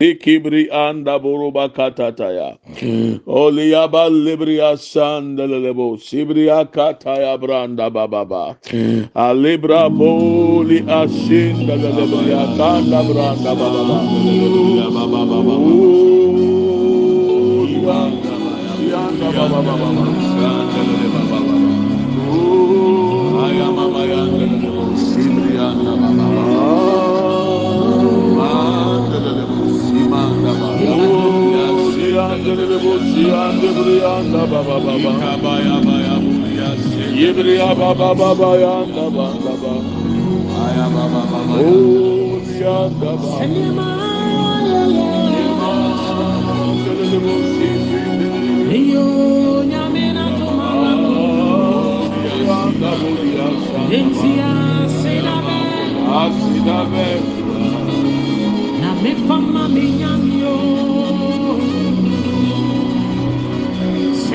Ikibri anda buruba katataya. Oliyaba libria sandelebo. Sibria kataya branda bababa. Alibra boli ashinda lebria kanda branda bababa. Yanda, yanda bababa. andele bosi andebri anda baba baba kabaya baya buya se yebri baba baba ya anda baba baba aya baba baba o ya anda baba andele bosi iyo nyamena tomala ya anda buya se entia sedabe asidabe na me fama me nyamio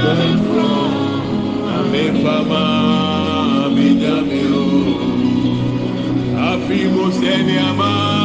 Amém, Amém, Amém, Amém, Amém, Amém, Amém, Amém, Amém, Amém, Amém, Amém, Amém,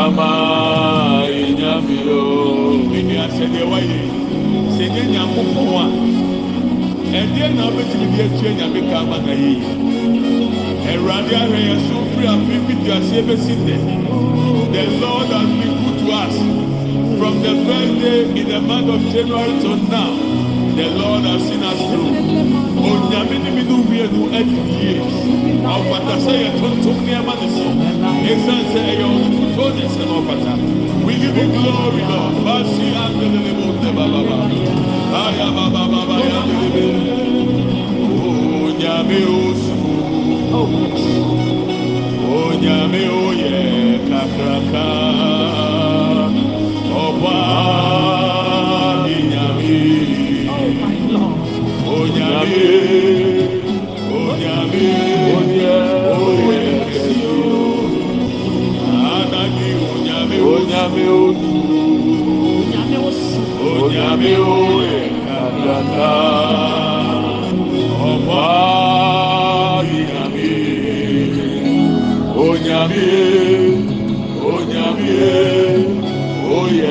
wama enyamiro. Mini asede waye, sede nyamuko wa. Ɛdeɛ na ɔbɛtumi de atu anyame ka ama na yie. Awurade ahwɛ yɛn so free and firi afe bi di aseɛ bɛsi nnɛ. The Lord has been good to us. From the first day in the month of January till now, the Lord has seen us through. Onyàmí ni mi ní wíyẹn nu ẹ̀dì yìí ọ̀pàtà sẹ́ yẹ tuntun ní ẹ̀ma ní sọ ẹ̀sán sẹ́ ẹ̀yẹ ọ̀tútù ní ẹ̀sẹ̀ náà ọ̀pàtà we give you. glory lord basi andele mo tẹ bàbá aya bàbá bàbá ya ndele onyàmí oṣù onyàmí oyè kakraka ọba onyàmí onyàmí oyè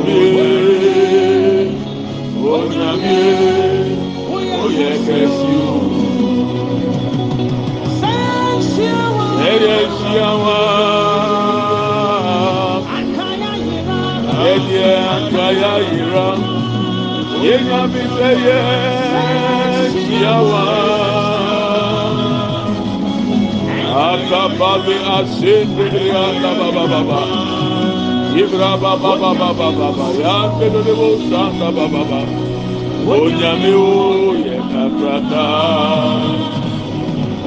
Ogniami, ogniami, oje kesiu. Ere baba baba. Ibra ba ba ba ba ba ba ba ya de de de bo santa ba ba ba. Onyame o ye kakrata.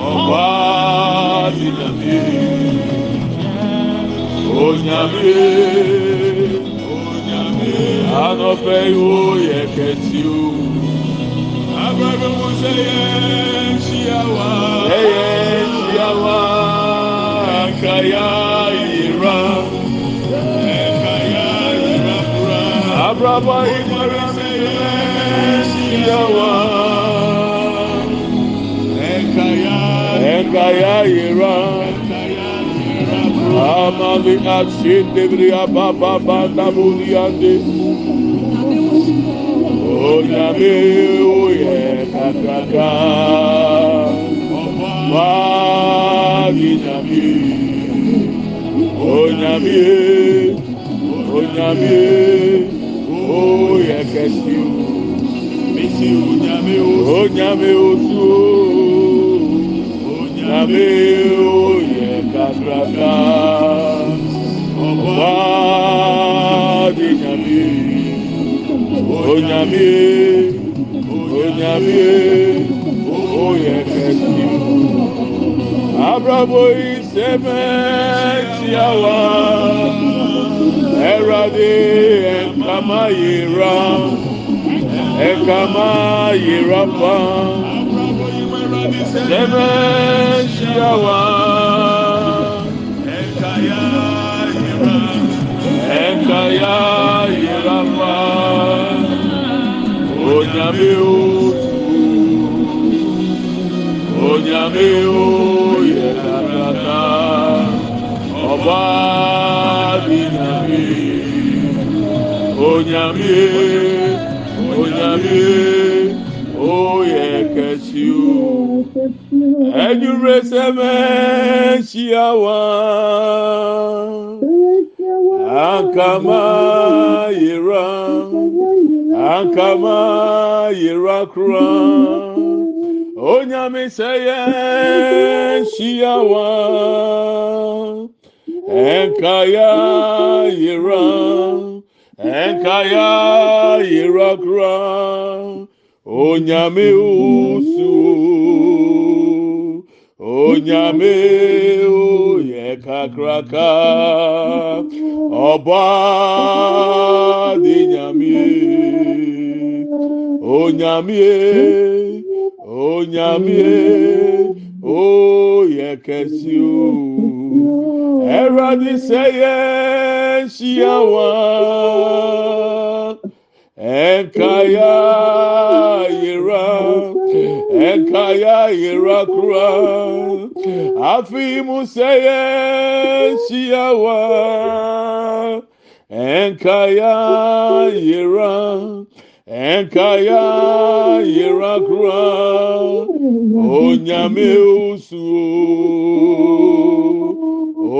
Ọba di nyame. Onyame onyame anọpẹ o yẹ kẹsí o. Abẹ́bẹ́ mo ṣe yẹ ṣíyá wa. Ẹ yẹ ṣíyá wa. Kankaya ìran. abrabọ ìmọ̀ràn mi lẹ́sìyàwó. Ekaya ira, ama mi ase debiri ababa ba dabu ni ande. Onyame oyè kakaka, wá nyame. Onyamie, Onyamie, kɛse o onyame osu o onyame o kakraka o de o onyame o oyɛ kɛse abrabɔ yi sɛmɛ tiawa ɛwurade ɛ. ẹ̀ka máa yẹra ẹ̀ka máa yẹra pa. Lẹ́mẹ̀ ṣíyá wa ẹ̀ka yá yẹra ẹ̀ka yá yẹra pa ònyàmé o ònyàmé o yẹ kàràtà ọba bìnyàmé. Onyami onyami oyè kẹsí o ẹnyúre sẹmẹ ṣíyàwá ankama yẹra. Ankama yẹra kura onyami sẹyẹ ṣíyàwá ẹnkaya yẹra. ẹnkaya yẹra kura onyame osu onyame oyẹ kakraka ọba di nyame onyame onyame oyẹ kẹsi o ẹrọdi sẹyẹ siawa ɛnkaya yera. Ɛnkaya yera kura afi musɛyɛ siawa ɛnkaya yera. Ɛnkaya yera kura onyame osuo.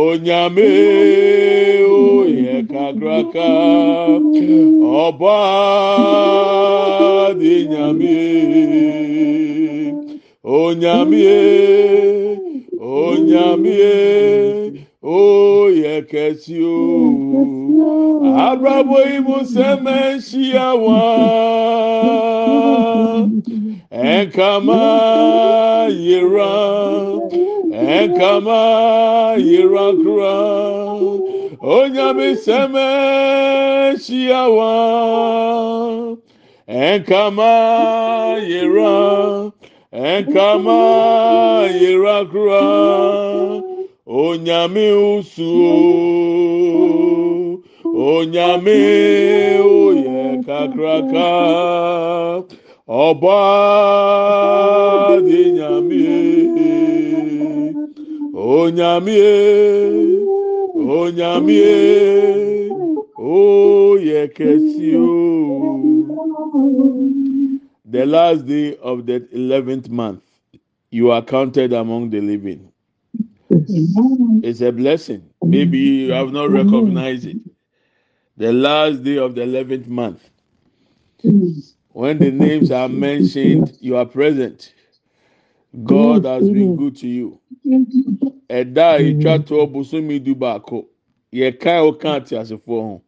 Onyame oyẹ kakraka. Ọba di nyame. Onyame onyame oyẹ kẹsí o. Abrabo ibu sẹmẹ ṣíya wá ẹnkama yẹra ẹnkama yẹra kura onyame sẹmẹ ṣíya wá ẹnkama yẹra ẹnkama yẹra kura onyame osu onyame oyẹ kakraka. Ọba di nyame onyame onyame oyẹ kẹsi o. The last day of the eleventh month, you are counted among the living. It's a blessing. Maybe you have not recognized it. The last day of the 11th month. When the names are mentioned, you are present. God has been good to you. Ẹ̀dá ìtwa tó bùsùnmi du baako. Yẹ ká ẹ̀ ọ̀ka àti àsìfọ́ hàn.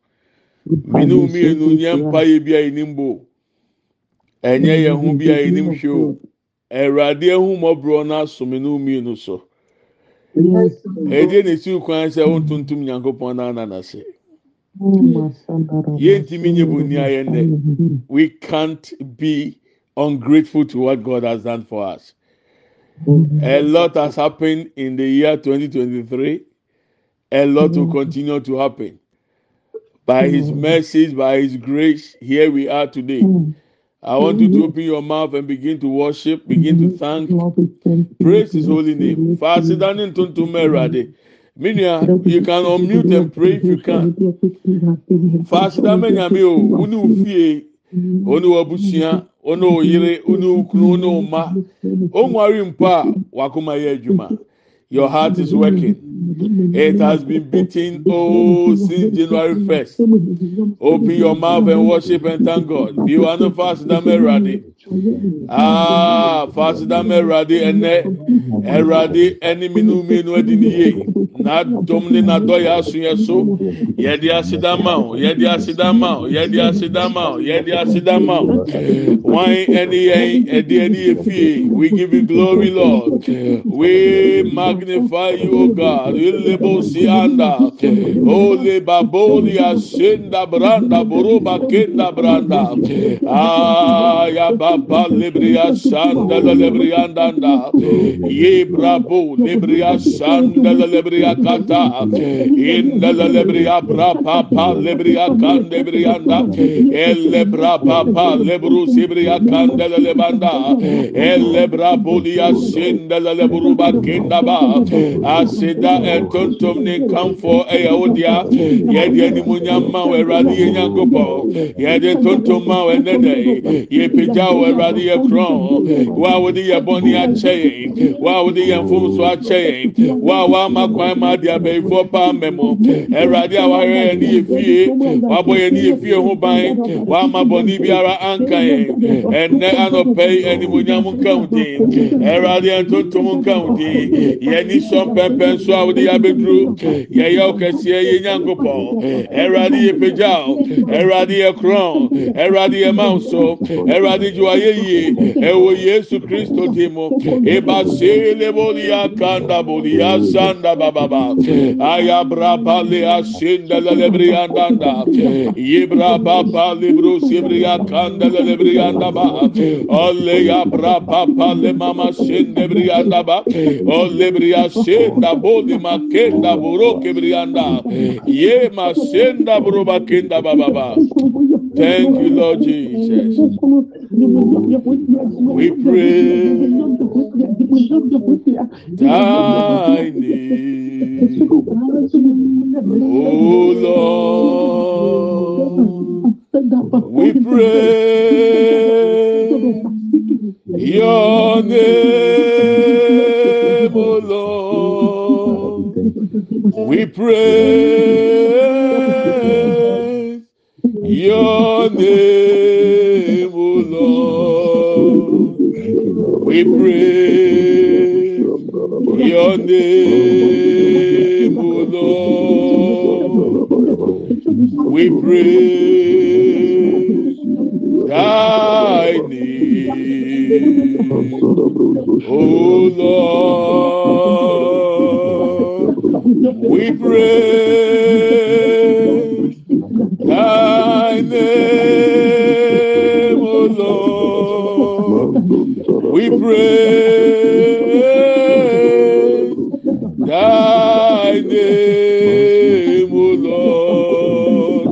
Mìínú mìínú nyẹ mpa yẹ bi a yẹ ní mbò. Ẹ̀nyẹ yẹ hu bi a yẹ ní hwẹ́ o. Ẹ̀rọ̀adé ehumọ̀bùrọ̀ náà sọ mìínú mìínú so. Ẹ̀dí ẹ̀na esi kwan sẹ́ ọ̀ ntuntum nyankopɔn náà nana sẹ́. Yéntìmí nyẹ bò ní ayẹ ndẹ. We can't be ungrateful to what God has done for us. A lot has happened in the year 2023. A lot will continue to happen. By His mercies, by His grace, here we are today. I want you to open your mouth and begin to worship, begin to thank, praise His holy name. Fast down into Merade. Minia, you. can unmute and pray if you can. Fast down, Menyami, unu fie, onu wabusua, onu oyere, onu ukunu, onu ma. Onwari mpa, wakuma ye juma. Your heart is working. It has been beating oh since January 1st. Open your mouth and worship and thank God. Bí wàá ní fásitì mẹ́rọ̀adé. Ah, fásitì mẹ́rọ̀adé ẹnẹ́ ẹ̀rọ̀adé ẹni mínú mínú ẹ̀dín níyè. N'adọ́m ní n'adom ne n'adɔyɛ asoyɛ so. Yɛde aseda ma o yɛde aseda ma o yɛde aseda ma o yɛde aseda ma o wɔn ɛne yɛn ɛde ɛne yɛ fie. We give you glory lord. We magnify you o god. We lebo si anda. O leba boli asenda branda boroba kenda branda. Aya baba lebri asanda lebri andanda. Ye brabo lebri asanda lebri kata in la la lebria bra pa pa lebria kan lebria da el lebra pa pa lebru sibria kan de la lebanda el lebra bolia shin de la lebru ba kinda ba asida entontom ne kan fo e odia ye de ni munya ma we radi ye nyangopo ye de tontom ma we nede ye pija we radi ye kron wa wodi ye boni ache wa wodi ye mfum so ache wa wa ma kwa ma de abɛyifoɔ paa mmɛ mo awurade a wahwɛ yɛn ne yɛ fie wabɔ yɛn ne yɛ fie ho ban anka ɛwɔ yesu kristo di Braba, Ayabra Bali Ashinda Lebriandanda, Yibra Baba Libru Sibria Kanda Lebriandaba, Oleya Braba Pale Mama Shinda Briandaba, Olebria Shinda Boli Makenda Buro Kebrianda, Yema Shinda Bruba Kenda Baba. Thank you lord jesus. We pray. Thy name. Oh lord. We pray. Your name oh lord. We pray your name oh lord we pray your name oh lord we pray thy name oh lord we pray we pray thy name oh lord.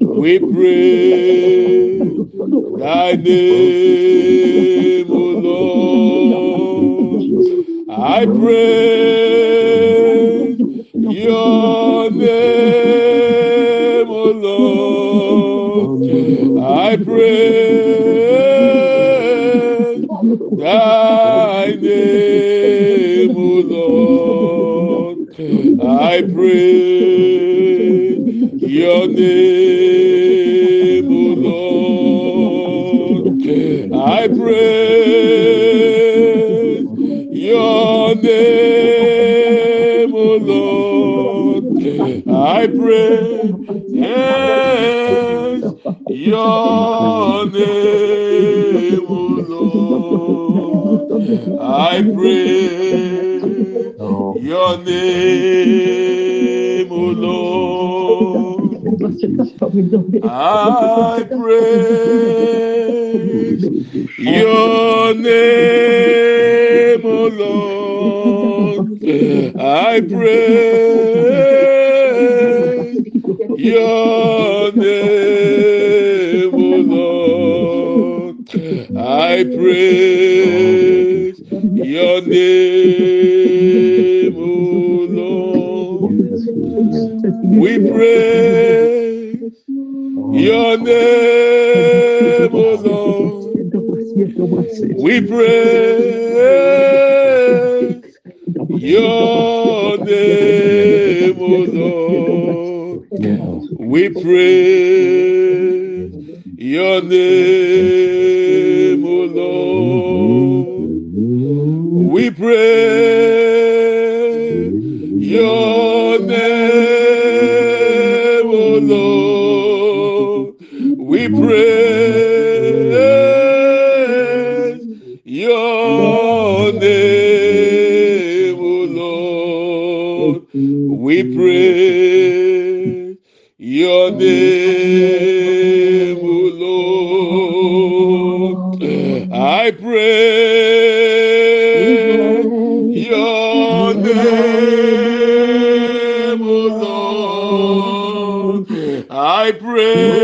We pray thy name oh lord. I pray lord i pray your name lord. I pray your name lord. I pray I praise your name, O Lord. I praise We pray your name, O Lord. I pray your name, O Lord. I pray.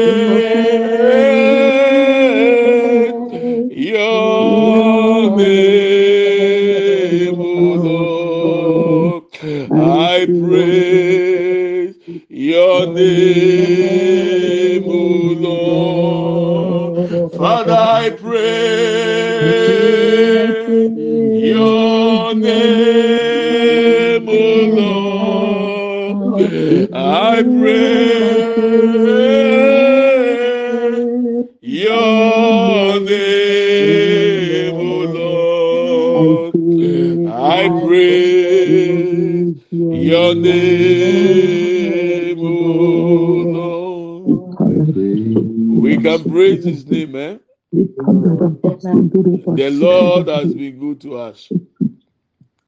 The Lord has been good to us.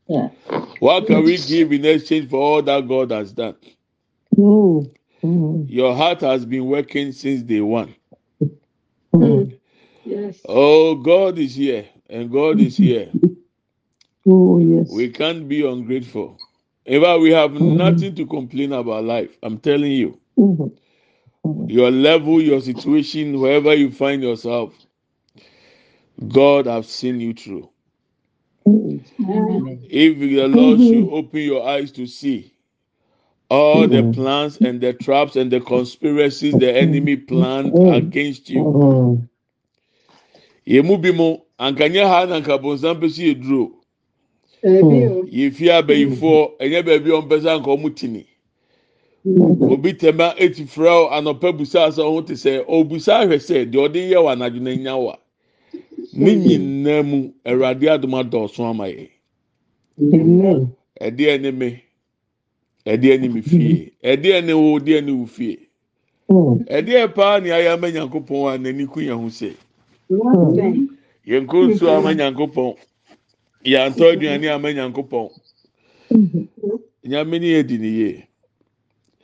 Yeah. What can we give in exchange for all that God has done? Mm. Mm. Your heart has been working since day one. Mm. Yes. Oh, God is here, and God is here. Oh, yes. We can't be ungrateful. In fact, we have nothing to complain about life. I'm telling you. Mhm. Your level, your situation, wherever you find yourself, God have seen you through. Amen. If the Lord should open your eyes to see all the plans and the traps and the conspiracies the enemy planned against you, yɛmu bi mo ankanyɛ ha na nka bonsam pɛ si eduro Ebi o. yɛfi abayifoɔ ɛnyɛ baabi a ɔmpɛ sɛ anka ɔmo tini. Obi tɛma eti frɛ anɔpɛ busa asɛ ɔho te sɛ obusa ahwɛ sɛ deɛ ɔde yɛ wɔ anadwo na nya wa ne nyinaa mu awurade adum adɔɔso ama yɛ ɛdeɛ ne me ɛdeɛ ne me fie ɛdeɛ ne wo ɛdeɛ ne wo fie Mm. ɛdeɛ paa ne ayɛ ama nyankopɔn a n'ani ku yɛn ho sɛ Nothing. yɛn ko nsuo ama nyankopɔn yɛantɔ aduane ama nyankopɔn Mhm. nyame ne yɛ di ne yie.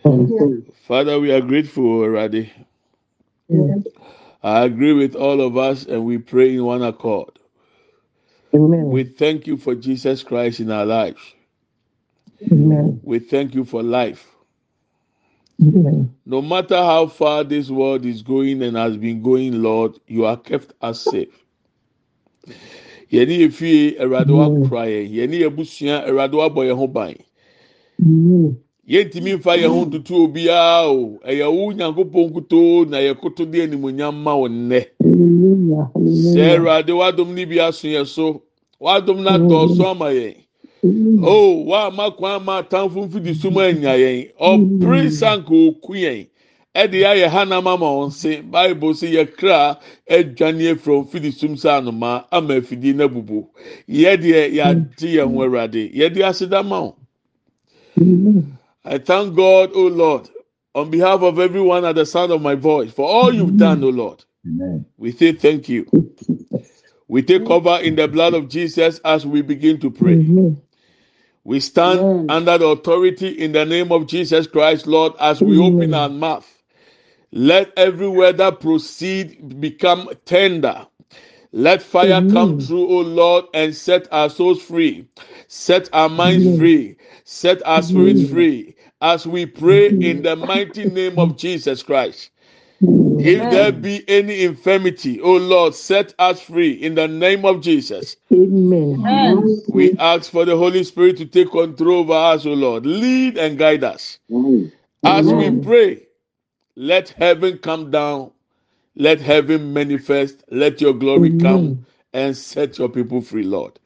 Mm. Father, we are grateful already. Mm. I agree with all of us and we pray in one accord. Amen. We thank you for Jesus Christ in our lives. Amen. We thank you for life. Amen. No matter how far this world is going and has been going, Lord, you have kept us safe. Yɛne efie Awurade wakora yɛn, yɛne ebusua Awurade wabɔ yɛn ho ban. Yɛntumi nfa yɛn ho ntutu obiara o, ɛyɛ wo Nyankopɔn kutoo na yɛkoto de animonyam ma wo nnɛ. Sɛ awurade wadom no bi aso yɛ so. Wadom no adɔɔso ama yɛn o wama kwan ama atamfo mfidi so mu anya yɛn ɔpere sanka oku yɛn ɛde ayɛ hanam ama wɔn se bible sɛ yɛkra adwane afiri mfidi so mu sɛ anoma ama afidie no abubu yɛdeɛ yɛagye yɛn ho awurade yɛde aseda ma wo. I thank God, O Lord, on behalf of everyone at the sound of my voice, for all you've done, O Lord. Amen. We say thank you. We take cover in the blood of Jesus as we begin to pray. Amen. We stand Amen. under the authority in the name of Jesus Christ, Lord, as we open our mouth. Let every word that proceed become tender. Let fire come through, O Lord, and set our souls free. Set our minds free. Set our spirits free. As we pray in the mighty name of Jesus Christ. If there be any infirmity, O Lord, set us free in the name of Jesus. Amen. Amen. We ask for the Holy Spirit to take control over us, O Lord. Lead and guide us. As we pray, let heaven come down. Let heaven manifest. Let your glory come and set your people free, Lord.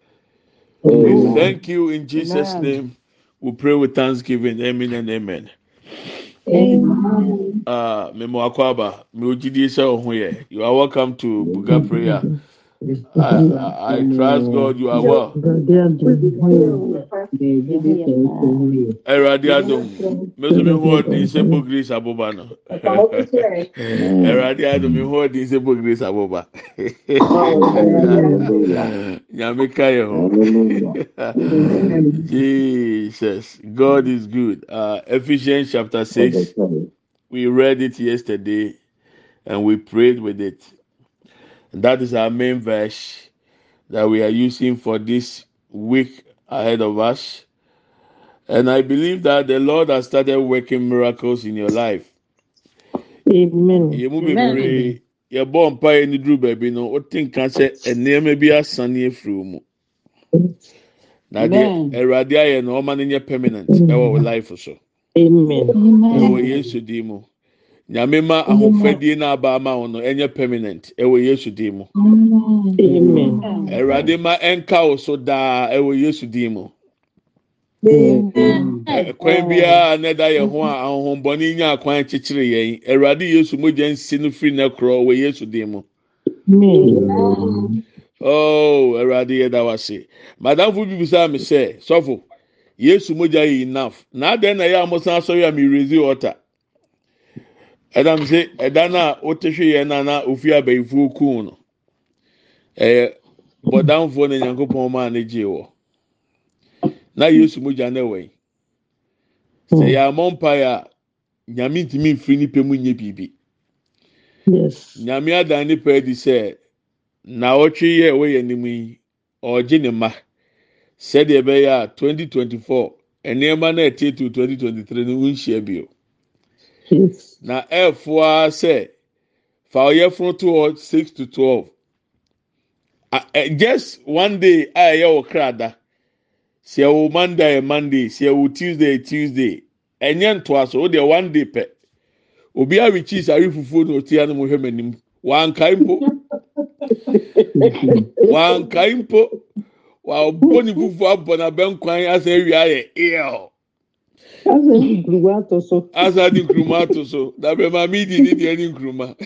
We thank you in Jesus' Amen. name. We pray with thanksgiving. Amen and amen. Amen. Uh, Memo Akwaba, me ojidi sɛ wo. You are welcome to Buga Prayer. I, I, I trust God you are well. Ho yɛ. Awurade adom. Ho ɔden sɛ bo Grace. Awurade adom me ho ɔden sɛ bo Grace aboba. Nyame ka yɛ ho. Jesus, God is good. Uh, Ephesians chapter 6, we read it yesterday and we prayed with it. That is our main verse that we are using for this week ahead of us. And I believe that the Lord has started working miracles in your life. Amen. yɛn mu bebree yɛbɔ mpaeɛ ne duru baabi no wote nka sɛ nneɛma bi asane afiri wo mu na deɛ Amen. awurade ayɛ no ɔma no nyɛ permanent ɛwɔ wo life so Amen. ɛwɔ yesu din mu nyame ma ahofadie no aba ama wo no ɛnyɛ permanent. Ɛwɔ yesu din mu. Amen. awurade ma ɛnka wo so daa ɛwɔ yesu din mu. Kwan biara na ɛda yɛn ho a ahohombɔne nya kwan kyekyere yɛn. Awurade yesu mogya nsi no firi ne korɔ wɔ yesu din mu. Amen. oh awurade yɛda wase madamfo bi bisa mi sɛ sɔfo yesu mogya yɛ enough. Na adan na ɛyɛ a mosan asɔre a mi rezi ɔta? Ɛdam sɛ ɛda no a wote hwe yɛn na na ofi abɛyifoɔ kun no. Ɛyɛ bɔdamfoɔ na nyankopɔn maa ne gye wɔ. Na yesu mogya no ɛwɔ yi. Sɛ yɛ amɔ mpaeɛ a nyame ntumi mfiri nipa mu nye biribi. Nyame adan nipa adi sɛ na ɔtwe yɛ ɛwɔ yɛn anim yi ɔregye ne mma. Sɛdeɛ ɛbɛyɛ a twenty twenty four nneɛma na ɛte to twenty twenty three no ho nhyia bio. Na ɛɛfoa sɛ fa ɔyɛfunu to hɔ six to twelve. Ɛ- just one day a ɛyɛ wɔ krada. Sɛ ɛwɔ monday yɛ monday sɛ ɛwɔ tuesday yɛ tuesday ɛnyɛ ntoa so o deɛ one day pɛ. Obi awi cheese awi fufuo na otia no mo hwɛ m'anim. Wankae mpo. Wankae mpo. Wabɔ ne fufuo abɔ n'abɛnkwan asa awia ayɛ eel Asa ni guruwa atọ so. asa de nkuruma ato so na bɛ maame di deɛ ne nkuruma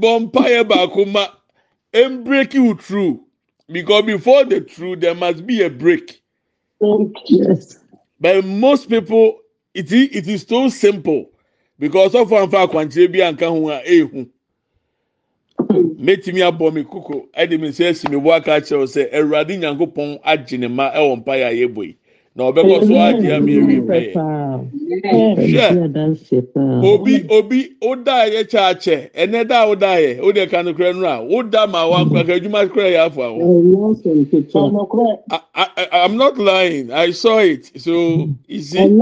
bɔn mpaeɛ baako ma embreki wo true because before the true there must be a break. Yes. but most people it is it is so simple. Because ɔfɔ anfa akwankyerɛ bi anka ho a ehu mɛtumi abɔ me koko ɛde me nsa asi me bo aka akyerɛw sɛ awurade nyankopɔn agye ne ma ɛwɔ mpa yɛ ayɛ bɔ yi na ɔbɛkɔ so agye ama ewie pɛɛ hwɛ. Obi obi woda yɛ kyɛ akyɛ ɛnɛ da a woda yɛ wode ɛka no kora no a woda ma wankora ka adwuma kora yɛ afɔ awo i'm not lying. I saw it. So you see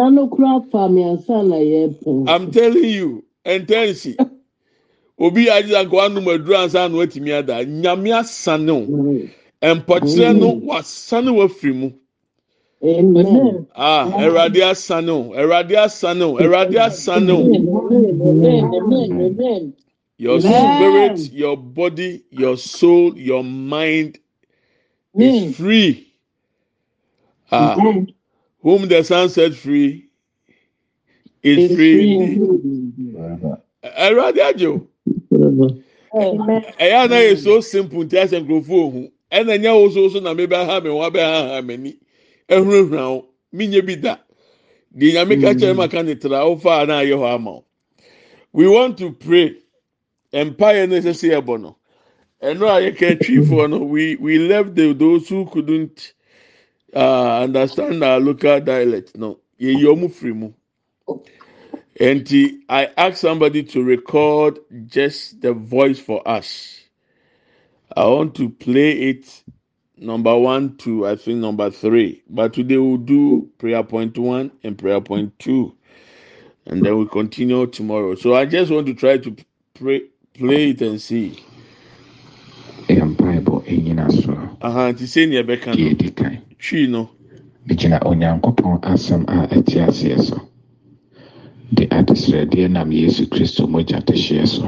i'm telling you intensi. obi yɛ agye anka wanom aduru ansa na watumi ada. Nyame asane o mpɔkyerɛ no wasane wafiri mu. Ah, awurade asane wo. Awurade asane wo. Awurade asane wo. Your spirit your body your soul your mind is free. Ah whom the sun set free is free awurade agye wo. ɛyɛ anaghị eso simple nti asɛ nkurɔfoɔ ohu ɛna nya wosowoso na mebe aha mi wa be aha mi ni ehurahura wo. Mi nye bi da. Di nyame kakyɛ ma ka ne tra ofa ana ayɛ hɔ ama wo. We want to pray. Empire no ɛsɛ sɛ ɛbɔ no. Ɛno a yɛka atwifoɔ no we we left the those who couldn't uh, understand our local dialect. No yɛyi ɔmo firi mu. Nti i ask somebody to record just the voice for us. I want to play it number one to i think number three. But today we'll do prayer point one and prayer point two. And then we continue tomorrow. So i just want to try to pray play it and see. Ɛyɛ mpaebɔ ɛnyina so. Aha nti sɛ nea ɛbɛka deɛ no ɛdi kan twi no? Megyina onyankopɔn asɛm a ɛte aseɛ so de adesrɛdeɛ nam yesu kristo mogya te hyeɛ so.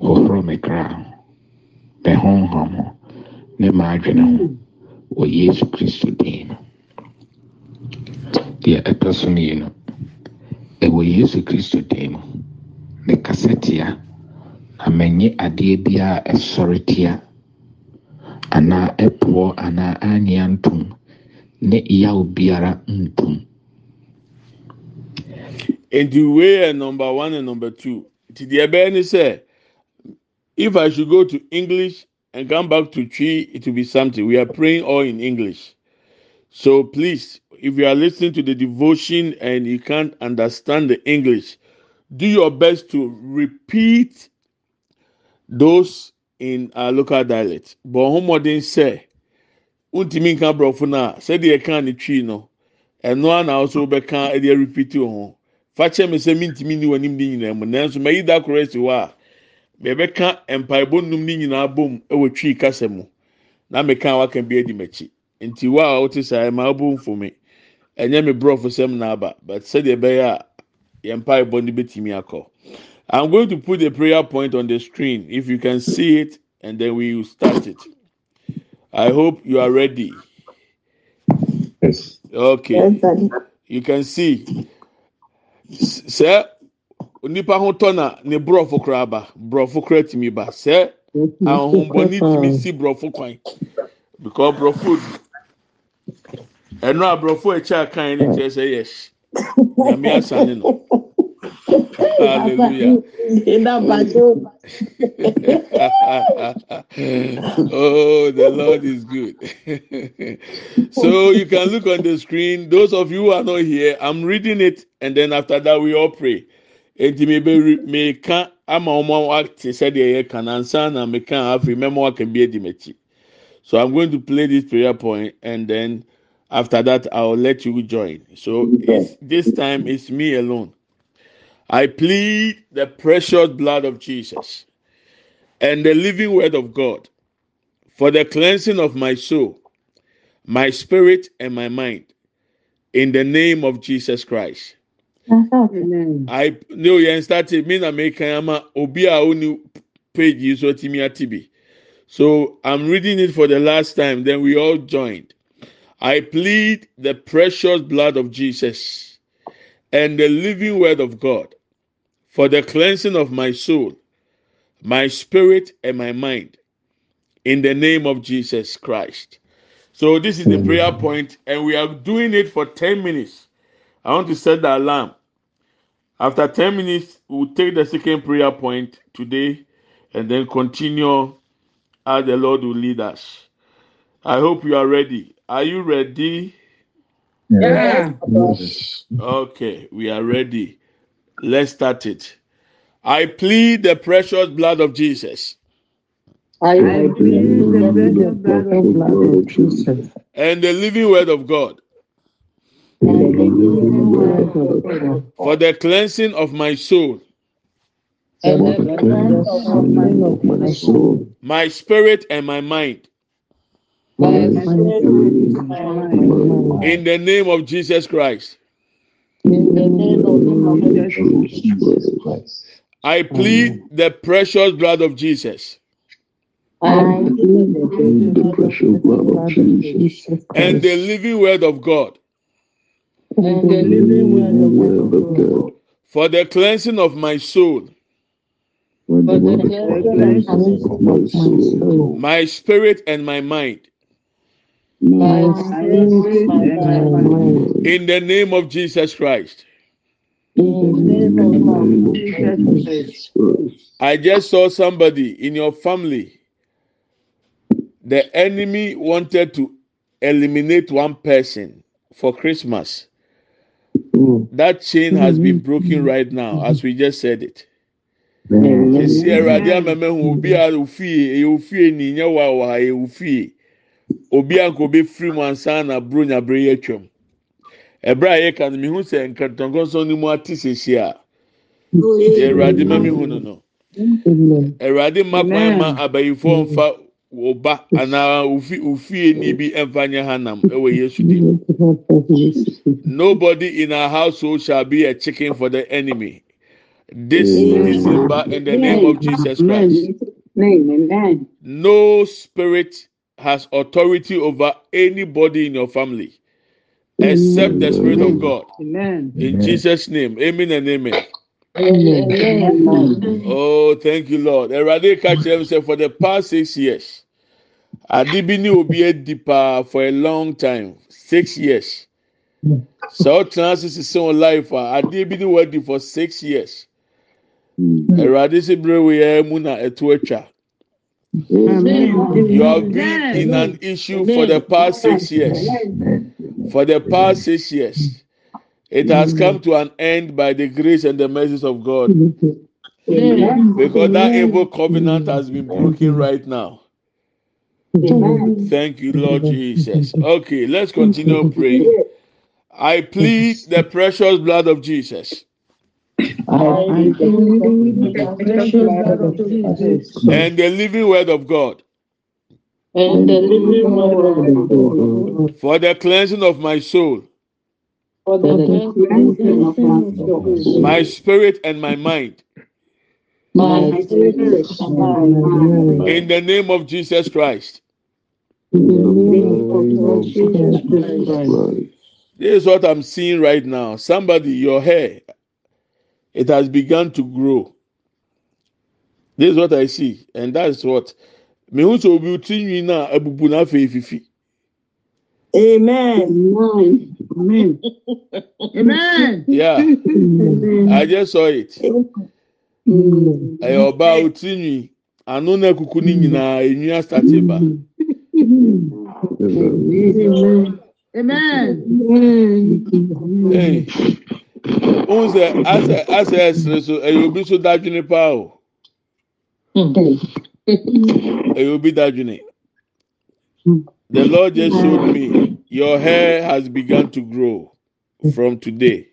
Hohoro me kra. Me honhom ho ne m'adwene ho. Wɔ yesu kristo din mu deɛ ɛtɔ so mmienu ɛwɔ yesu kristo din mu ne kasa tia na mɛnye adeɛ biara ɛsɔre tia. Anaa ɛpoɔ anaa ntom ne yaw biara ntom nti wei yɛ number one and number two. Nti deɛ ɛbɛyɛ ne sɛ if i should go to english and come back to twi it will be something. We are praying all in english. So please if you are listening to the devotion and you can't understand the english do your best to repeat those in our local dialect. But ọhụmọdé sẹ ntumi nka aborɔfo no a sɛdeɛ ɛka ne twi no. Ɛno a na ɔso bɛka ɛde repeat wɔn fakyɛ mi sɛ mintimi ni wɔn anim ne nyinaa mu nanso mɛyi da koro esi hɔ a bɛbɛka mpaebɔ num ne nyinaa bom ɛwɔ twi kasa mu na mɛka a waka bi adi m'akyi. Nti wa a wɔte saa ɛma ɔbɔ mfomi ɛnyɛ mi borɔfo sɛm na aba but sɛdeɛ ɛbɛyɛ a yɛn mpaebɔ no bɛtumi akɔ. I'm going to put a prayer point on the screen. If you can see it and then we will start it. I hope you are ready. Yes. okay. You can see. S- sɛ nipa ho tɔ na ne borɔfo koraa ba borɔfo koraa tumi ba. Sɛ ahombɔni tumi si borɔfo kwan. Because borɔfo ɛno a borɔfo akyi akan ne kyerɛ sɛ yes nyame asane no hallelujah oh, the Lord is good. so you can look on the screen. Those of you who are not here, I'm reading it, and then after that we all pray. Enti maybe meka ama ọmọ wa te sẹ deɛ yɛ kan ansa na meka afei mɛma wa kan bi edi. So I'm going to play this prayer point, and then after that I'll let you join. So it's, this time it's me alone. I plead the precious blood of Jesus and the living word of God for the cleansing of my soul, my spirit, and my mind. In the name of Jesus Christ. Amen. I know you started me na make ama obi a oni page so timi atibi. So I'm reading it for the last time, then we all joined. I plead the precious blood of Jesus and the living word of God for the cleansing of my soul, my spirit, and my mind. In the name of Jesus Christ. So this is the prayer point, and we are doing it for 10 minutes. I want to set the alarm. After 10 minutes, we'll take the second prayer point today and then continue as the Lord will lead us. I hope you are ready. Are you ready? Yeah. Yes. Okay, we are ready. Let's start it. I plead the precious blood of Jesus I plead the precious blood of Jesus. and the living word of God And the living word of God. for the cleansing of my soul, And the cleansing of my soul. my spirit, and my mind. My mind. In the name of Jesus Christ, In the name of Jesus Christ. I plead the precious blood of Jesus the precious blood of Jesus and the living word of God And the living word of God. for the cleansing of my soul, For the cleansing of my soul. my spirit, and my mind. My spirit, my mind. In the name of Jesus Christ. I just saw somebody in your family. The enemy wanted to eliminate one person for Christmas. That chain has been broken right now, as we just said it. Esi Awurade amama hu obi a ofie eye ofie ni nye wa wa eye ofie. Obi a nko be free mu ansa na bro nya bre ye twam. Ebra ye kan mi hu sɛ nkantankonso ni mu ate sisi a. Awurade ma mi hu no no. Awurade mma kwan ma abayifo mfa ọba anaa ofi ofie ni bi mfa nyɛ hanam ɛwɔ Yesu dim. Nobody in our household shall be a chicken for the enemy. This December, in the name of Jesus Christ, no spirit has authority over anybody in your family except the Spirit of God. Amen. In Jesus' name, amen and amen. Amen. Oh, thank you, Lord. Erade catch them for the past six years. Adibini will be a deeper for a long time. Six years. So chances is on life. Adibini will di for six years. Erade se bre we muna etuacha. You have been in an issue for the past six years. For the past six years. It has come to an end by the grace and the mercies of God. Because that evil covenant has been broken right now. Thank you, Lord Jesus. Okay, let's continue praying. I plead the precious blood of Jesus. I plead the precious blood of Jesus. And the living word of God and the living word of for the cleansing of my soul, for the cleansing of my soul, my spirit, and my mind. my spirit, and my mind. In the name of Jesus Christ. In the name of Jesus Christ. This is what I'm seeing right now. Somebody, your hair, it has begun to grow. This is what I see, and that's what. Me hu sɛ obi ti nwi na abubu na afei fifi. Amen. Amen. Amen. Yeah, I just saw it. Ɛyɛ ɔbaa oti nwi ano na kuku ne nyinaa enwi asate ba. Amen. Hey, ohun sɛ asɛ asɛ ɛsere so ɛyɛ obi so dadwene paa o. Ɛyɛ obi dadwene. The Lord just showed me your hair has begun to grow from today.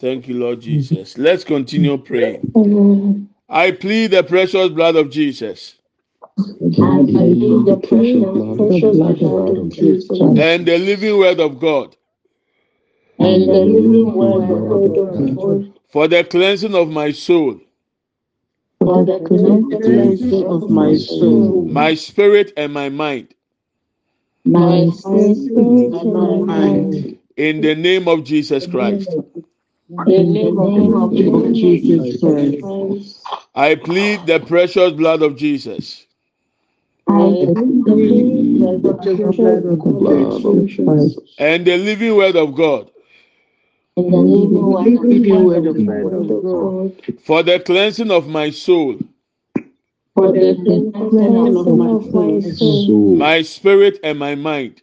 Thank you, Lord Jesus. Let's continue praying. I plead the precious blood of Jesus the precious blood of Jesus and the living word of God And the living word of God for the cleansing of my soul, for the cleansing of my soul, my spirit, and my mind. my spirit, and my mind. In the name of Jesus Christ, In the name of Jesus Christ. I plead the precious blood of Jesus. I plead the precious blood of Jesus. And the living word of God and the living word of God for the cleansing of my soul, for the cleansing of my soul, soul, my spirit, and my mind.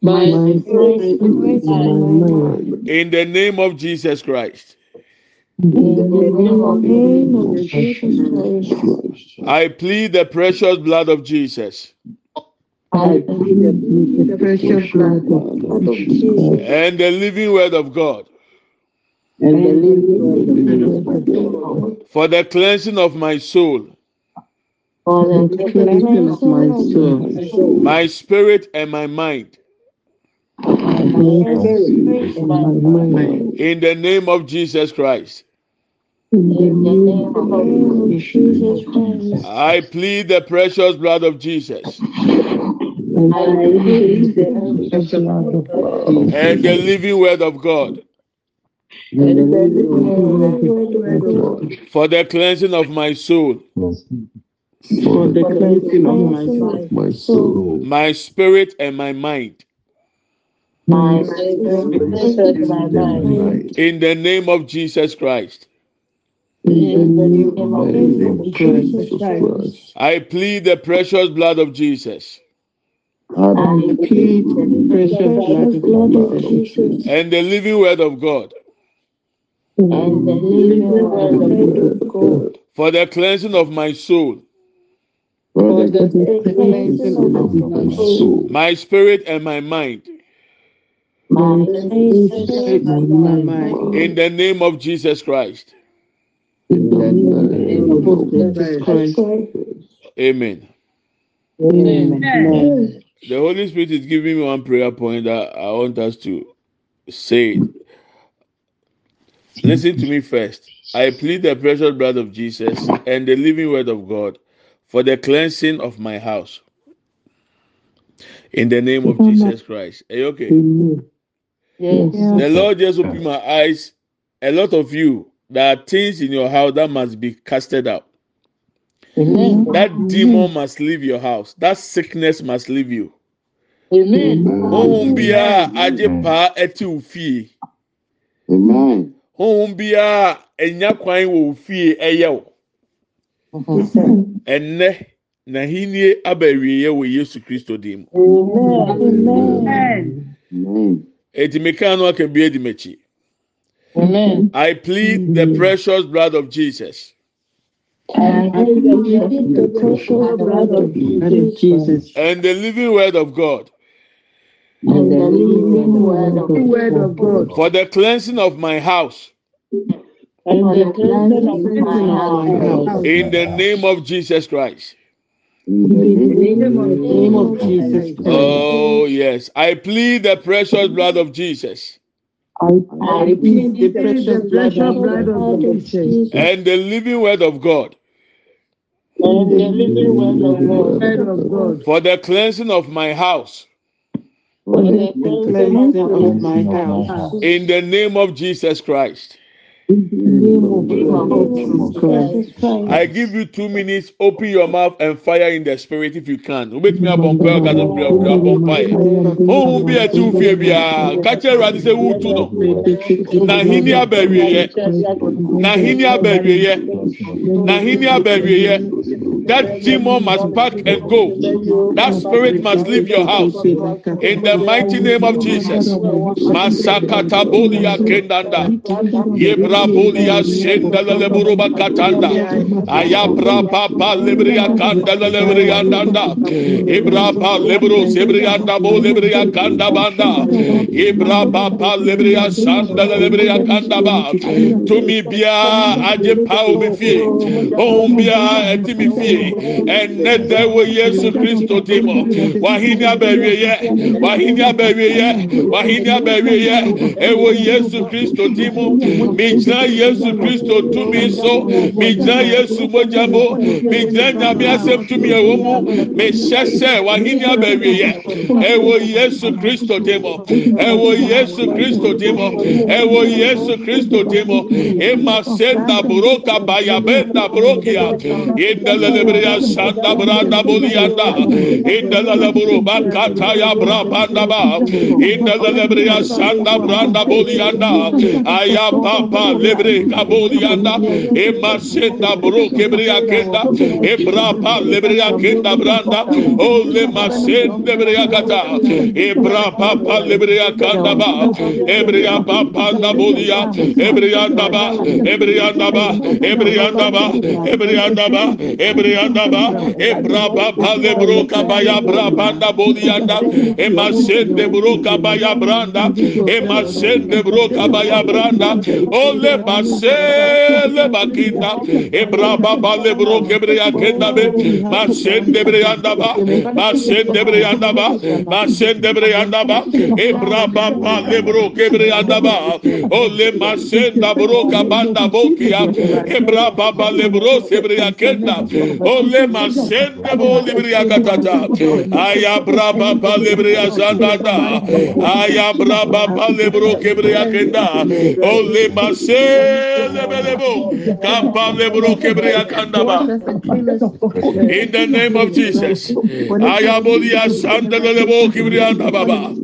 my spirit, and my mind. In the name of Jesus Christ, In the name of Jesus. Christ. Christ. I plead the precious blood of Jesus And the living word of God for the cleansing of my soul, my spirit, and my mind. In the name of Jesus Christ. I plead the precious blood of Jesus and the living word of God and the living word of God for the cleansing of my soul, for the cleansing of my soul, My spirit, and my mind. my spirit, and my mind. In the name of Jesus Christ, In the name in of the name of Jesus Jesus Christ. Christ. I plead the precious blood of Jesus and the living word of God. And the living word of God. For the cleansing of my soul, for the cleansing of my soul, my spirit, and my mind. my spirit, and my mind. In the name of Jesus Christ, In the name of Jesus Christ. Amen. Amen. The Holy Spirit is giving me one prayer point that I want us to say. Listen to me first. I plead the precious blood of Jesus and the living word of God for the cleansing of my house. In the name of Jesus Christ. Are you okay? Yes. The Lord just opened my eyes. A lot of you, there are things in your house that must be casted out. Amen. That demon must leave your house. That sickness must leave you. Amen. Ohun biara agye paa ɛte wo fie. Amen. Ohun biara ɛnya kwan wɔ wo fie ɛyɛ wo. Ɛnɛ n'ahenni aba awieɛ wɔ Yesu Kristo dim. Amen. Edimika no aka bi edimekyi. Amen. I plead the precious blood of Jesus. I plead the precious Jesus and the living word of God and the living word of word of God. for the cleansing of my house. and the cleansing of my house. In the name of Jesus Christ. In the name of Jesus Christ. Oh, yes. I plead the precious blood of Jesus I repeat the precious blood precious blood of of Jesus. and the living word of God and the living word of God. Word of God. for the cleansing of my house. For the cleansing of my house. In the name of Jesus Christ. I give you two minutes. Open your mouth and fire in the spirit if you can. Wobɛtumi abɔ mpaeɛ ɔka sɛ bra bra bɔ mpaeɛ. Honhom bi a ɛte wo fie biara, ka kyerɛ Awurade sɛ wotu no. N'ahenni aba awieeɛ. N'ahenni aba awieeɛ. N'ahenni aba awieeɛ. That demon must pack and go. That spirit must leave your house. In the mighty name of Jesus. Masakata bolia kendanda. Yebra Ayabulia Sendala Leburuba Katanda, Ayabra Papa Libria Candala Lebria Danda, Ibrapa Libros, Ibrianda Bo Libria Candabanda, Ibra Papa Libria Sandala Libria Candaba, Tumi Bia Ajepao Bifi, Ombia Etimifi, and Nete Yesu Christo Timo, Wahinia Berriye, Wahinia Berriye, Wahinia Berriye, Ewo Yesu Christo Timo, Mij megyina yesu kristo tumi so megyina yesu mogya mu megyina nyame asɛm tumi ɛwɔ mu mehyɛ sɛ wahene abawieɛ ɛwɔ yesu kristo de mɔ ɛwɔ yesu kristo de mɔ ɛwɔ yesu kristo de mɔ ema senda buroka bayabenda burokia indelelebreya sanda branda bolianda. Indelelebro bakata ya brabanda ba. Indelelebreya sanda branda bolianda. Ayababa lebre kabolianda e masenda bro kebre akenda e brapa lebre akenda branda o le masenda lebre akata e brapa pa lebre akanda ba e bria pa pa na bolia e bria da ba e bria da ba e bria da ba e bria da ba e bria da ba e brapa pa lebro kabaya brapa na bolianda e masenda bro kabaya branda e masenda bro kabaya branda o leba se leba kinda ebra baba lebro kebreya kenda be. Ba sen debreya daba ba. Sen debreya daba ba. Sen debreya daba ebra baba lebro kebreya daba o le ma sen dabro kabanda bokia ebra baba lebro sebreya kenda o le ma sen debo lebreya katata aya bra baba lebreya sandata aya bra baba lebro kebreya kenda o le ma sen In the name of Jesus. Baba.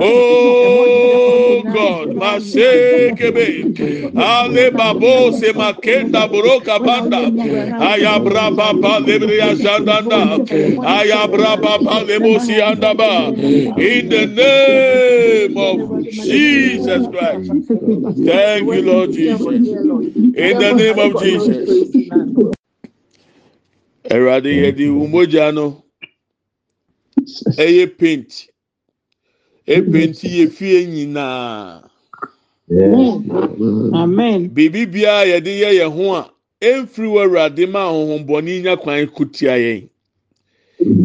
Oh God, masekebe. Ale babo se makenda broka banda. Aya braba pa lebria sandanda. Aya braba pa lebosi andaba. In the name of Jesus Christ. Thank you, Lord Lord Jesus. In the name of Jesus. Ẹ̀rọ̀dẹ̀ yẹ di umoja no, ẹ yẹ paint, ẹ paint yẹ fie nyinaa. Amen. Biribi biara yɛde yɛ yɛn ho a, ɛmfiri wɔ Awurade ma ahohombɔne nya kwan kutia yɛn.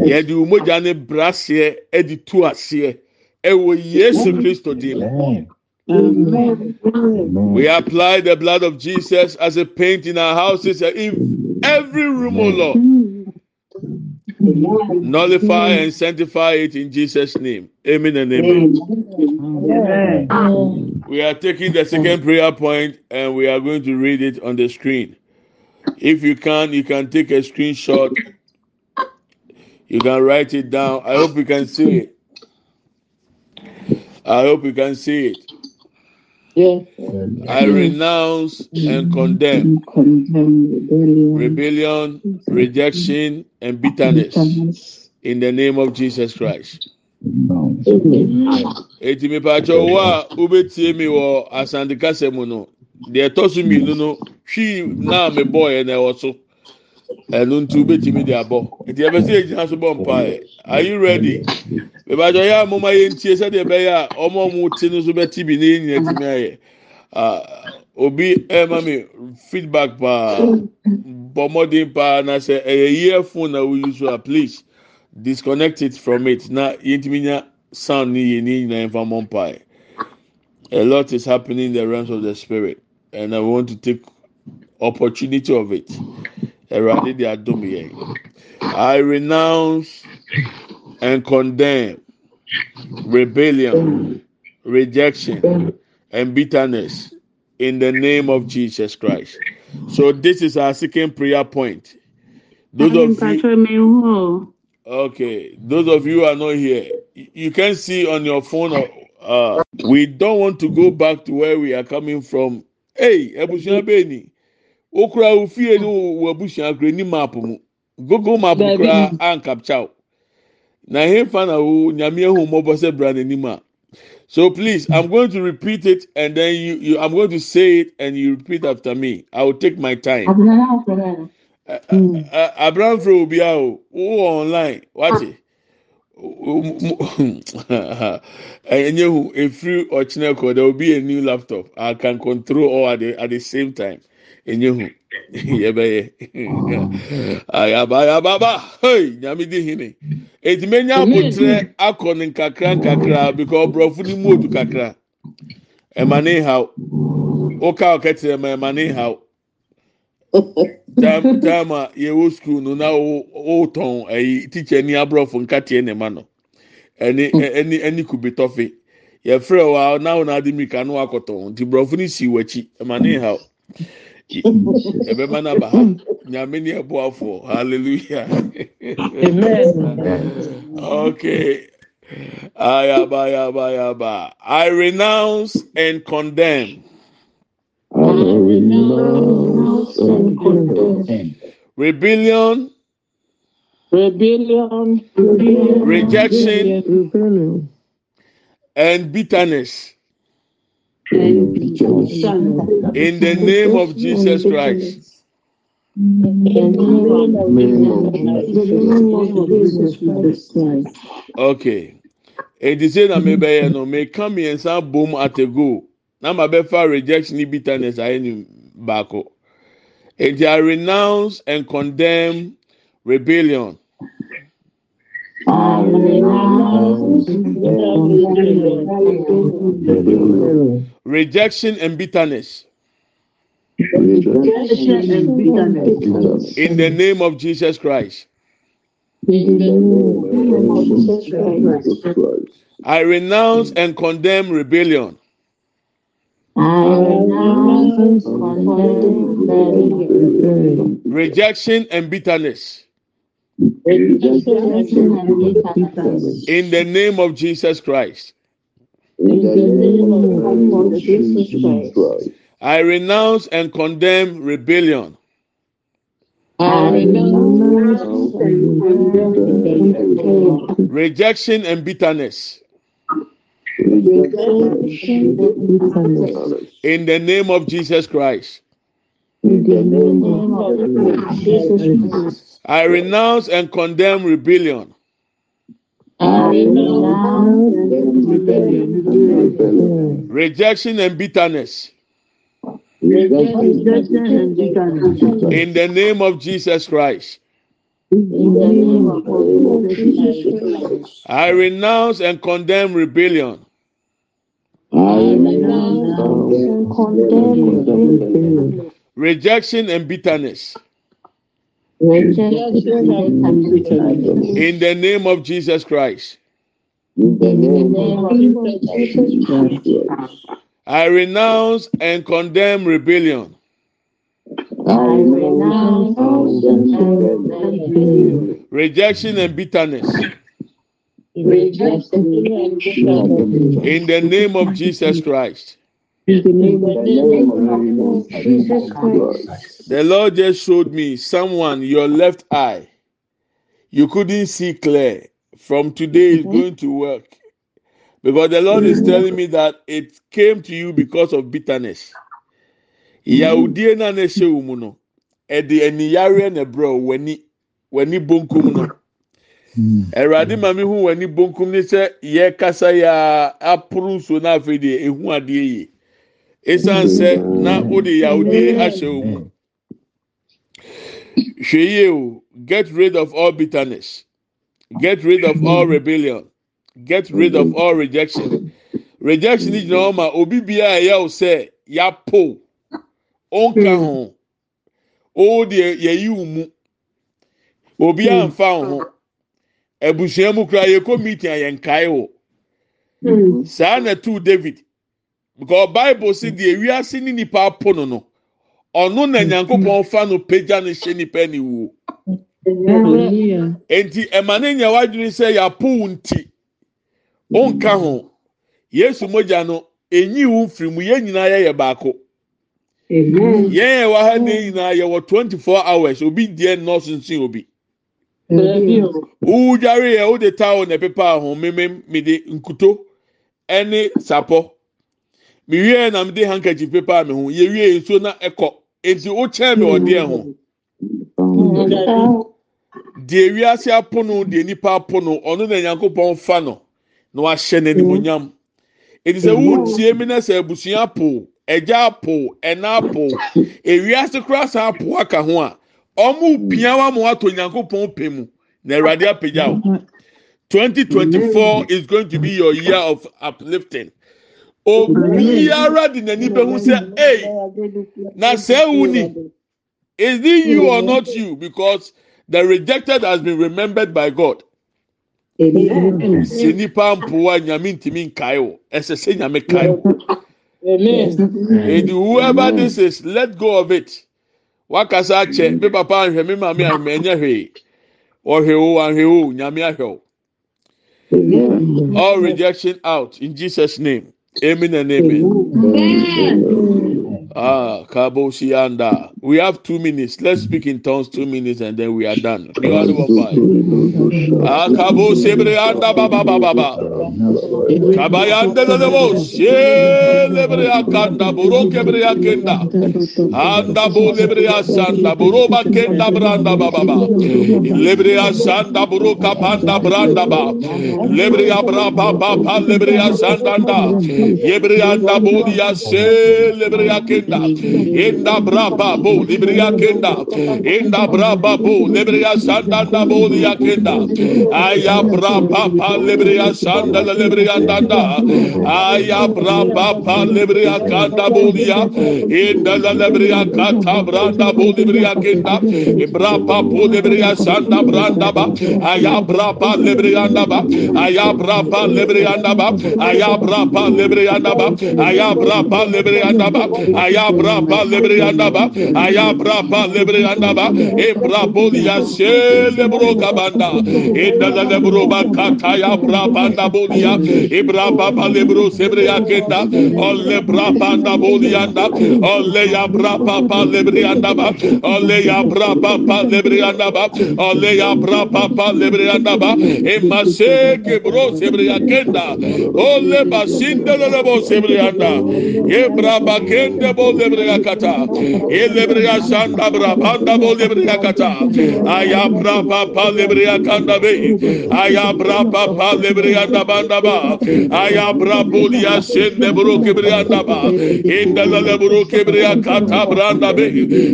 Yɛde umoja ne braseɛ de tu aseɛ ɛwɔ Yesu Kristo din mu. Amen. We apply the blood of Jesus as a paint in our houses, and in every room, O Lord. Nullify and sanctify it in Jesus' name. Amen and amen. We are taking the second prayer point and we are going to read it on the screen. If you can, you can take a screenshot. You can write it down. I hope you can see it. I hope you can see it. Yes. I renounce and condemn mm-hmm. rebellion, mm-hmm. rejection, and bitterness in the name of Jesus Christ. Eti mipatsɔ wo a wobɛtie mi wɔ asante kasa mu no. Deɛ ɛtɔ so mmienu no hwii naa mi bɔ yɛ na ɛwɔ so ɛnu nti wobɛtumi de abɔ nti ɛbɛ sɛ egyina so bɔ mpaeɛ are you ready? Bɛbadɔ yɛ a mɔmɔ yɛ ntie sɛdeɛ ɛbɛyɛ a ɔmo a ɔmo te no so bɛti bi na yɛnyina tumi ayɛ aa obi ɛɛma mi feedback paa bɔmɔden paa na sɛ ɛyɛ yie phone na we use a please. Disconnect it from it. Na yɛntumi nya sound ni yɛ ne nyinaa nfa mɔ mpaeɛ a lot is happening in the realms of the spirit and i want to take opportunity of it. Yẹn. I renounce and condemn rebellion, rejection, and bitterness in the name of Jesus Christ. So this is our second prayer point. Those of you, okay, those of you are not here, you can see on your phone. Uh, we don't want to go back to where we are coming from. Hey, ebusua beni, okura ofie ni wɔ ebusua kura ni map mu, google map kura ankapcha. Na hemfa na o nyame ehu mɔbɔ sɛ bra n'anim a. So please, I'm going to repeat it and then you, you I'm going to say it and you repeat after me. I will take my time. Abraham hmm. fro obi a o, wo online, wate. Enye hu efiri ɔkyinɛ kɔ there will be a new laptop. I can control all at the at the same time. Enye hu. Yɛbɛyɛ ayaba ayaba hey nyame di hene. Eti menya abotire akɔ ne nkakra nkakra because ɔborɔfo ni mu odu kakra. Ɛma ne haw. Ɔka ɔkɛtɛrɛ ma ɛma ne haw. Time time a yɛwɔ school no na ɔtɔn ɛyi teacher ni aborɔfo nkateɛ ne ma no. Ɛni ɛni ɛni kube tɔfe yɛfrɛ wa na wɔn adi mirika no akɔtɔn nti borɔfo ni si wɔ akyi. Ɛma ne haw. Ɛbɛma n'aba ha nyame ni ɛboafoɔ hallelujah. Okay. Ayaba ayaba ayaba. I renounce and condemn. Rebellion. Rebellion, rejection. And bitterness. and in the name of jesus christ. Okay. Eti sɛ na mebɛyɛ no meka mmiɛnsa bom at a go. Na ma bɛfa rejection ne bitterness ayɛ ne baako eti i renounce and condemn rebellion rejection and bitterness. In the name of jesus christ. I renounce and condemn rebellion. Rejection and bitterness. In the name of jesus christ i renounce and condemn rebellion. Rejection and bitterness. In the name of jesus christ. I renounce and condemn rebellion rejection and bitterness. In the name of jesus christ. I renounce and condemn rebellion. Rejection and bitterness in the name of jesus christ. I renounce and condemn rebellion. Rejection and bitterness. In the name of jesus christ the lord. just showed me someone your left eye. You couldn't see clear. From today is going to work. Because the lord is telling me that it came to you because of bitterness. Yahudie na na ɛhyɛ wɔn mu no ɛde aniyare na ɛbrɛ wo w'ani w'ani bonkum no. Awurade ma mi hu w'ani bonkum ne sɛ yɛ kasa yɛ a aporo nsuo na afei deɛ ehu adeɛ yie esan sɛ na o de yawudie ahyɛ o mu hwɛ yie o get rid of all bitterness. Get rid of all rebellion. Get rid of all rejection. Rejection gyina hɔ ma obi bia a ɛyɛ o sɛ yapo ɔnka ho o deɛ yɛyi wo mu obi anfa wo ho abusua mu kura yɛkɔ meeting a yɛn kae wɔ saa na tu david because bible si deɛ wiase ne nipa apo no no ɔno na nyankopɔn fa no pagya no hyɛ nipa ne wuo enti ɛma ne nya wadwene sɛ yɛapo wo nti ɔnka ho. Yesu mogya no enyi wo mfiri mu yɛn nyinaa yɛyɛ baako. Yɛn yɛ wɔ ha ne nyinaa yɛwɔ twenty four hours obi deɛ nɔɔso nso obi. Wudware yɛ wode towel na ɛpepa ho mmemme mede nkuto ɛne sapɔ. Mewie na mede handkerchief pepa me ho. Yɛwie nsuo na ɛkɔ eti wokyɛn mi ɔdeɛ ho. Deɛ wiase apono deɛ nipa apono. Ɔno na nyankopɔn fa no na wahyɛ n'animonyam. Eti sɛ wutie mi na sɛ abusua apo ɛgya apo ɛna apo ewiase kora san apo aka ho a ɔmo pia wa mo ato nyankopɔn pɛ mu na awurade apagya o. 2024 is going to be your year of uplifting. Obiara di n'ani bɛhu sɛ, hey, na sɛ ewu ni, is it you or not you? Because the rejected has been remembered by God. Amen. Sɛ nipa mpoa nyame ntumi nkae o, ɛsɛ sɛ nyame kae o. And whoever this is, let go of it. Wakasa akyɛ, me papa ahwɛ, me maame ahwɛ, ɛnyɛ hwee. Ɔhwɛ o, ahwɛ o, nyame ahwɛ o. All rejection out in Jesus' name. Amen and amen. amen. Ah, Kabo Sianda. We have two minutes. Let's speak in tongues, two minutes, and then we are done. Baba Baba. Kabayanda Lebo, Shelebre Akanda, Buroke Brea Kenda. Anda bo lebrea sanda buroba kenda branda baba ba. Lebrea sanda buroka panda branda ba. Lebrea bra ba ba ba lebrea sanda da. Yebrea da bo dia se lebrea kenda. Inda bra ba bo libriya kenda. Inda braba bo libriya sanda da bo liya kenda. Aya braba pa libriya sanda la libriya danda aya braba pa libriya kanda bo liya inda la libriya kata branda bo libriya kenda. Braba bo libriya sanda branda ba. Aya braba libriya ba. Aya braba libriya ba. Aya braba libriya ba. Aya braba libriya ba. Aya braba libriya ba. Aya braba lebre andaba. E brabo liya se lebro kabanda. E dada lebro bakata ya brabanda bolia. E braba lebro sebre akenda. Ole brabanda bolia anda. Ole ya braba lebre andaba. Ole ya braba lebre andaba. Ole ya braba lebre andaba. E mase kebro sebre akenda. Ole basinde lebo sebre anda. E braba kende bo lebre akata. E lebre lebria sanda bra banda bo lebria kata. Aya bra pa pa lebria kanda be. Aya bra pa pa lebrianda banda ba. Aya bra bolia sende bro kebrianda ba. Inda le bro kebria kata branda be.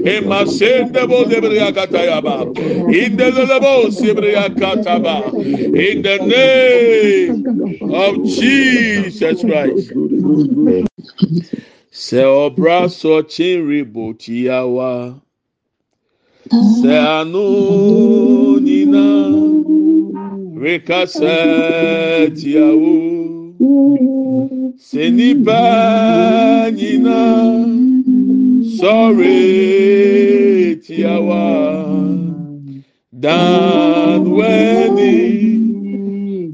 E masende bo lebria kata ya ba. Inda le bo sebria kata ba. In the name of Jesus Christ. Sɛ ɔbra sɔ kyenri bò tia wa. Sɛ anu nyina rekasa tia wo. Sɛ nipa nyina sɔre tia wa. Dan wɛni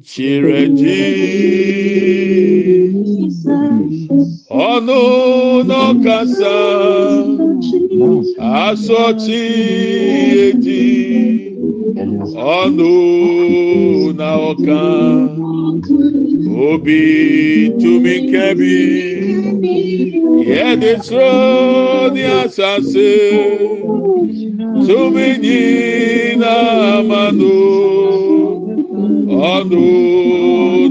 kyerɛgye. ɔno nɔkasa asɔti edi. Ɔno na ɔka obi tumi kɛbi yɛde soro ne asase tumi nyina amano ɔno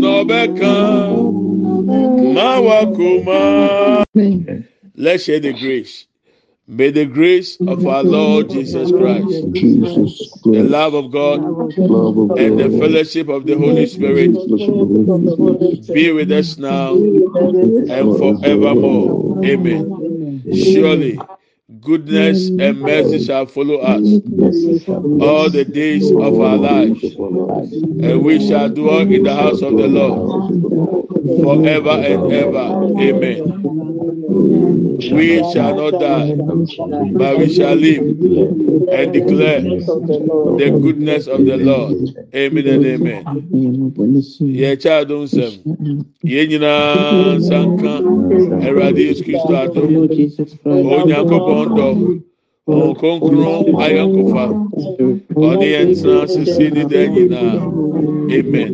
na ɔbɛka. Let's share the grace. May the grace of our Lord Jesus Christ, Jesus the love of God, love of and the fellowship of the Holy Spirit be with us now and forevermore. Amen. Surely, goodness and mercy shall follow us all the days of our lives, and we shall dwell in the house of the Lord forever and ever. Amen. we shall not die, but we shall live and declare the goodness of the Lord. Amen and amen. Yɛkyɛ adom nsɛm. Yɛn nyinaa nsanka Awurade Yesu Kristo adom. Onyankopɔn dɔ. Ɔkronkron ayɔnkofa. Ɔne yɛn tena sisi ne dan nyinaa. Amen.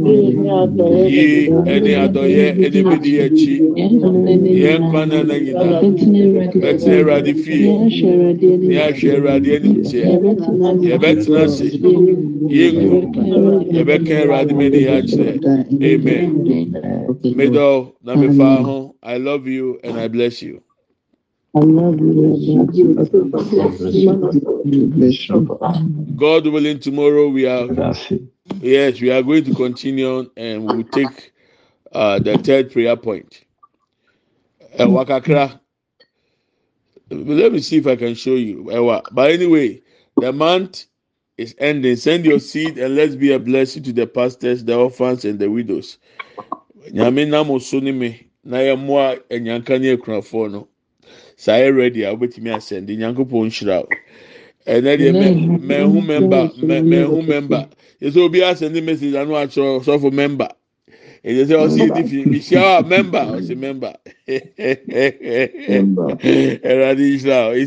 Yi ɛne adɔyɛ ɛne bi di akyi. Yɛn nkwa na na nyinaa. Bɛtena Awurade fie. Ní ahwɛ Awurade anim tiɛ. Yɛbɛtena ase. Yɛngu. Yɛbɛka Awurade mɛ ni yɛ akyerɛ. Amen. Middle na me fa ho. I love you and I bless you. I. Bless you. God willing, tomorrow we are Yes, we are going to continue and we'll take uh, the third prayer point. Eh, mm. Ewa kakra. Let me see if I can show you. Eh, Ewa. But anyway, the month is ending. Send your seed and let's be a blessing to the pastors, the orphans, and the widows. Nyame nam oso ne me na yɛ mmoa nyanka ne akunafoɔ no. Saa yɛ ready a wobɛtumi asɛnde. Nyankopɔn nhyira wo. ɛnɛ deɛ mɛhu mɛmba mɛhu mɛmba ɛsɛ obi asɛnde message ano akyerɛ sɔfo mɛmba ɛsɛ sɛ ɔsi edi fi mihyia wa mɛmba ɔsi mɛmba ɛwurade yi sira o.